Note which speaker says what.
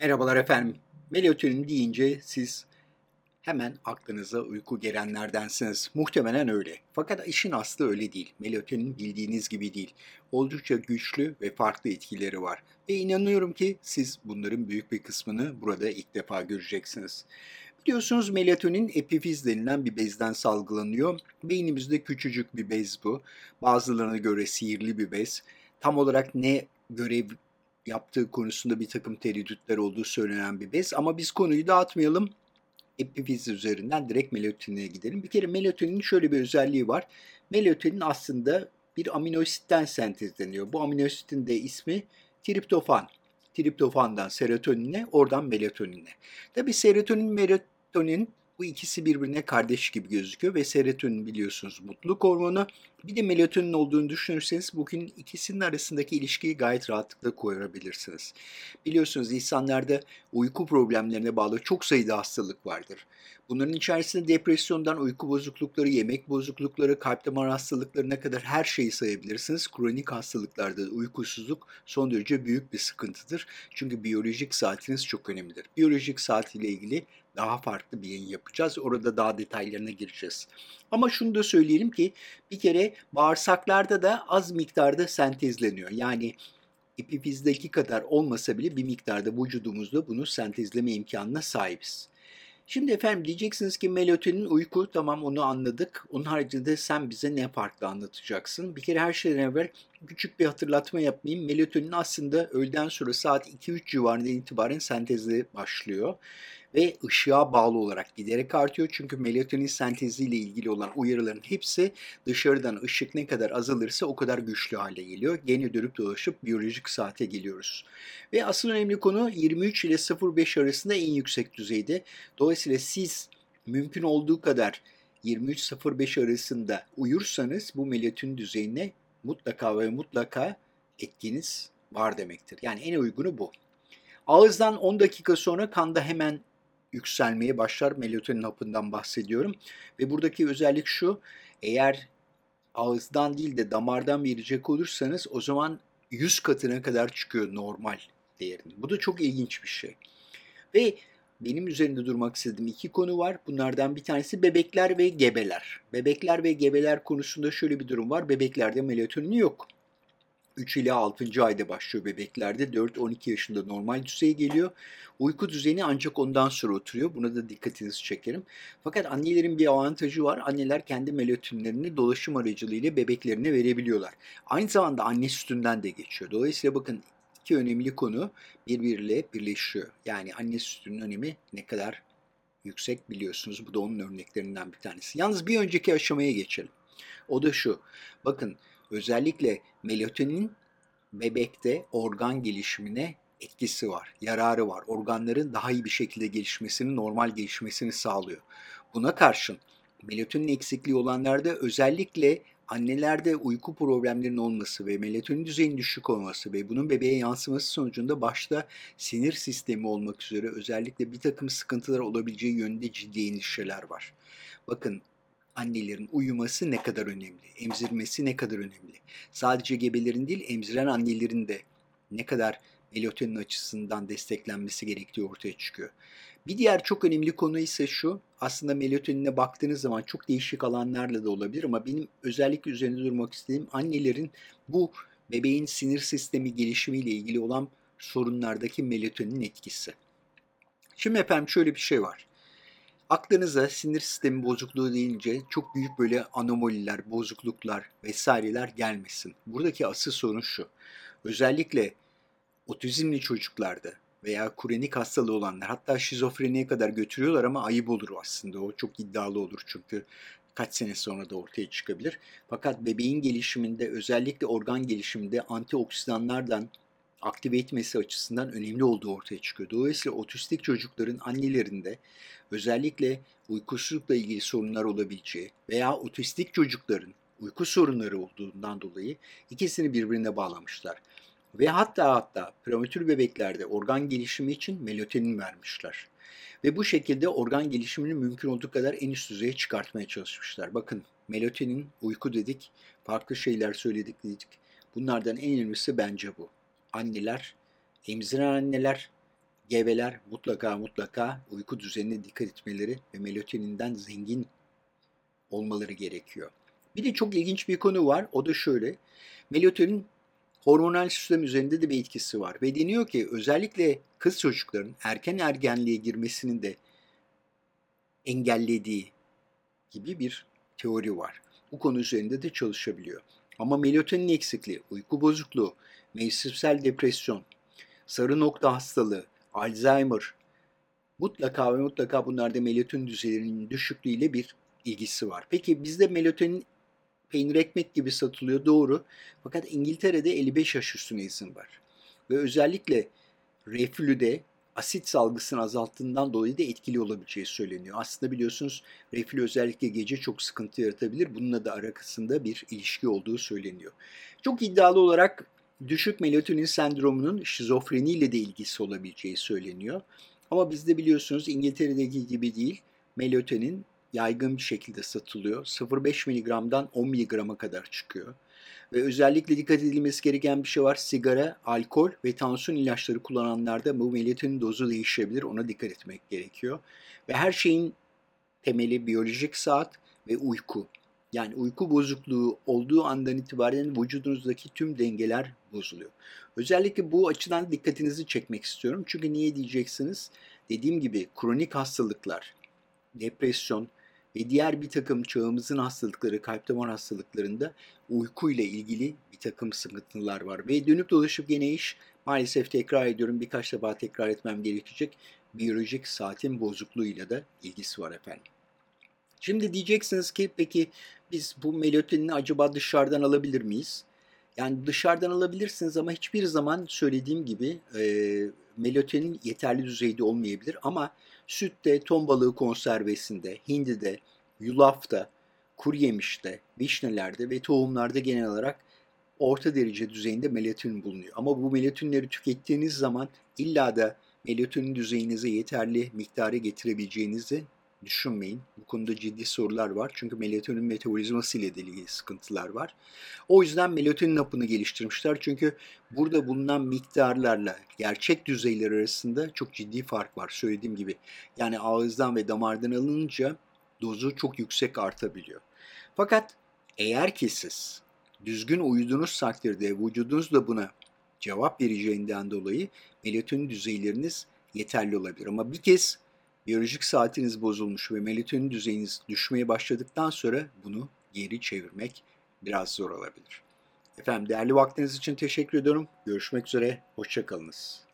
Speaker 1: Merhabalar efendim. Melatonin deyince siz hemen aklınıza uyku gelenlerdensiniz. Muhtemelen öyle. Fakat işin aslı öyle değil. Melatonin bildiğiniz gibi değil. Oldukça güçlü ve farklı etkileri var. Ve inanıyorum ki siz bunların büyük bir kısmını burada ilk defa göreceksiniz. Biliyorsunuz melatonin epifiz denilen bir bezden salgılanıyor. Beynimizde küçücük bir bez bu. Bazılarına göre sihirli bir bez. Tam olarak ne görev yaptığı konusunda bir takım tereddütler olduğu söylenen bir bez. Ama biz konuyu dağıtmayalım. Epifiz üzerinden direkt melatonine gidelim. Bir kere melatoninin şöyle bir özelliği var. Melatonin aslında bir aminoasitten sentezleniyor. Bu aminoasitin de ismi triptofan. Triptofandan serotonine, oradan melatonine. Tabi serotonin, melatonin bu ikisi birbirine kardeş gibi gözüküyor ve serotonin biliyorsunuz mutluluk hormonu. Bir de melatonin olduğunu düşünürseniz bugün ikisinin arasındaki ilişkiyi gayet rahatlıkla kurabilirsiniz. Biliyorsunuz insanlarda uyku problemlerine bağlı çok sayıda hastalık vardır. Bunların içerisinde depresyondan uyku bozuklukları, yemek bozuklukları, kalp damar hastalıklarına kadar her şeyi sayabilirsiniz. Kronik hastalıklarda uykusuzluk son derece büyük bir sıkıntıdır. Çünkü biyolojik saatiniz çok önemlidir. Biyolojik saat ile ilgili daha farklı bir yayın yapacağız. Orada daha detaylarına gireceğiz. Ama şunu da söyleyelim ki bir kere bağırsaklarda da az miktarda sentezleniyor. Yani epifizdeki kadar olmasa bile bir miktarda vücudumuzda bunu sentezleme imkanına sahibiz. Şimdi efendim diyeceksiniz ki melatonin uyku tamam onu anladık. Onun haricinde sen bize ne farklı anlatacaksın? Bir kere her şeyden evvel küçük bir hatırlatma yapmayayım. Melatonin aslında öğleden sonra saat 2-3 civarında itibaren sentezle başlıyor ve ışığa bağlı olarak giderek artıyor. Çünkü melatonin senteziyle ilgili olan uyarıların hepsi dışarıdan ışık ne kadar azalırsa o kadar güçlü hale geliyor. Gene dönüp dolaşıp biyolojik saate geliyoruz. Ve asıl önemli konu 23 ile 05 arasında en yüksek düzeyde. Dolayısıyla siz mümkün olduğu kadar 23-05 arasında uyursanız bu melatonin düzeyine mutlaka ve mutlaka etkiniz var demektir. Yani en uygunu bu. Ağızdan 10 dakika sonra kanda hemen yükselmeye başlar. Melatonin hapından bahsediyorum. Ve buradaki özellik şu. Eğer ağızdan değil de damardan verecek olursanız o zaman 100 katına kadar çıkıyor normal değerin. Bu da çok ilginç bir şey. Ve benim üzerinde durmak istediğim iki konu var. Bunlardan bir tanesi bebekler ve gebeler. Bebekler ve gebeler konusunda şöyle bir durum var. Bebeklerde melatonin yok. 3 ila 6. ayda başlıyor bebeklerde. 4-12 yaşında normal düzeye geliyor. Uyku düzeni ancak ondan sonra oturuyor. Buna da dikkatinizi çekerim. Fakat annelerin bir avantajı var. Anneler kendi melatoninlerini dolaşım aracılığıyla bebeklerine verebiliyorlar. Aynı zamanda anne sütünden de geçiyor. Dolayısıyla bakın iki önemli konu birbiriyle birleşiyor. Yani anne sütünün önemi ne kadar yüksek biliyorsunuz. Bu da onun örneklerinden bir tanesi. Yalnız bir önceki aşamaya geçelim. O da şu. Bakın özellikle melatonin bebekte organ gelişimine etkisi var, yararı var. Organların daha iyi bir şekilde gelişmesini, normal gelişmesini sağlıyor. Buna karşın melatonin eksikliği olanlarda özellikle annelerde uyku problemlerinin olması ve melatonin düzeyinin düşük olması ve bunun bebeğe yansıması sonucunda başta sinir sistemi olmak üzere özellikle bir takım sıkıntılar olabileceği yönünde ciddi endişeler var. Bakın annelerin uyuması ne kadar önemli, emzirmesi ne kadar önemli. Sadece gebelerin değil, emziren annelerin de ne kadar melatonin açısından desteklenmesi gerektiği ortaya çıkıyor. Bir diğer çok önemli konu ise şu, aslında melatonine baktığınız zaman çok değişik alanlarla da olabilir ama benim özellikle üzerinde durmak istediğim annelerin bu bebeğin sinir sistemi gelişimiyle ilgili olan sorunlardaki melatonin etkisi. Şimdi efendim şöyle bir şey var. Aklınıza sinir sistemi bozukluğu deyince çok büyük böyle anomaliler, bozukluklar vesaireler gelmesin. Buradaki asıl sorun şu. Özellikle otizmli çocuklarda veya kronik hastalığı olanlar hatta şizofreniye kadar götürüyorlar ama ayıp olur aslında. O çok iddialı olur çünkü kaç sene sonra da ortaya çıkabilir. Fakat bebeğin gelişiminde özellikle organ gelişiminde antioksidanlardan aktive etmesi açısından önemli olduğu ortaya çıkıyor. Dolayısıyla otistik çocukların annelerinde özellikle uykusuzlukla ilgili sorunlar olabileceği veya otistik çocukların uyku sorunları olduğundan dolayı ikisini birbirine bağlamışlar. Ve hatta hatta prematür bebeklerde organ gelişimi için melatonin vermişler. Ve bu şekilde organ gelişimini mümkün olduğu kadar en üst düzeye çıkartmaya çalışmışlar. Bakın melatonin, uyku dedik, farklı şeyler söyledik dedik. Bunlardan en önemlisi bence bu anneler, emziren anneler Gebeler mutlaka mutlaka uyku düzenine dikkat etmeleri ve melatoninden zengin olmaları gerekiyor. Bir de çok ilginç bir konu var. O da şöyle. Melatonin hormonal sistem üzerinde de bir etkisi var. Ve deniyor ki özellikle kız çocukların erken ergenliğe girmesinin de engellediği gibi bir teori var. Bu konu üzerinde de çalışabiliyor. Ama melatonin eksikliği, uyku bozukluğu, mevsimsel depresyon, sarı nokta hastalığı, Alzheimer mutlaka ve mutlaka bunlarda melatonin düzeylerinin düşüklüğüyle bir ilgisi var. Peki bizde melatonin peynir ekmek gibi satılıyor doğru. Fakat İngiltere'de 55 yaş üstüne izin var. Ve özellikle reflüde asit salgısını azalttığından dolayı da etkili olabileceği söyleniyor. Aslında biliyorsunuz reflü özellikle gece çok sıkıntı yaratabilir. Bununla da arasında bir ilişki olduğu söyleniyor. Çok iddialı olarak düşük melatonin sendromunun şizofreniyle de ilgisi olabileceği söyleniyor. Ama bizde biliyorsunuz İngiltere'deki gibi değil. Melatonin yaygın bir şekilde satılıyor. 0,5 mg'dan 10 mg'a kadar çıkıyor. Ve özellikle dikkat edilmesi gereken bir şey var. Sigara, alkol ve tansiyon ilaçları kullananlarda bu melatonin dozu değişebilir. Ona dikkat etmek gerekiyor. Ve her şeyin temeli biyolojik saat ve uyku. Yani uyku bozukluğu olduğu andan itibaren vücudunuzdaki tüm dengeler bozuluyor. Özellikle bu açıdan dikkatinizi çekmek istiyorum. Çünkü niye diyeceksiniz? Dediğim gibi kronik hastalıklar, depresyon, ve diğer bir takım çağımızın hastalıkları, kalp damar hastalıklarında uyku ile ilgili bir takım sıkıntılar var. Ve dönüp dolaşıp gene iş maalesef tekrar ediyorum birkaç defa tekrar etmem gerekecek biyolojik saatin bozukluğuyla da ilgisi var efendim. Şimdi diyeceksiniz ki peki biz bu melatonini acaba dışarıdan alabilir miyiz? Yani dışarıdan alabilirsiniz ama hiçbir zaman söylediğim gibi e, melatonin yeterli düzeyde olmayabilir. Ama sütte, ton balığı konservesinde, hindide, yulafta, kuru yemişte, vişnelerde ve tohumlarda genel olarak orta derece düzeyinde melatonin bulunuyor. Ama bu melatoninleri tükettiğiniz zaman illa da melatonin düzeyinize yeterli miktarı getirebileceğinizi düşünmeyin. Bu konuda ciddi sorular var. Çünkü melatonin metabolizması ile ilgili sıkıntılar var. O yüzden melatonin hapını geliştirmişler. Çünkü burada bulunan miktarlarla gerçek düzeyler arasında çok ciddi fark var. Söylediğim gibi yani ağızdan ve damardan alınınca dozu çok yüksek artabiliyor. Fakat eğer ki siz düzgün uyuduğunuz takdirde vücudunuz da buna cevap vereceğinden dolayı melatonin düzeyleriniz yeterli olabilir. Ama bir kez biyolojik saatiniz bozulmuş ve melatonin düzeyiniz düşmeye başladıktan sonra bunu geri çevirmek biraz zor olabilir. Efendim değerli vaktiniz için teşekkür ediyorum. Görüşmek üzere, hoşçakalınız.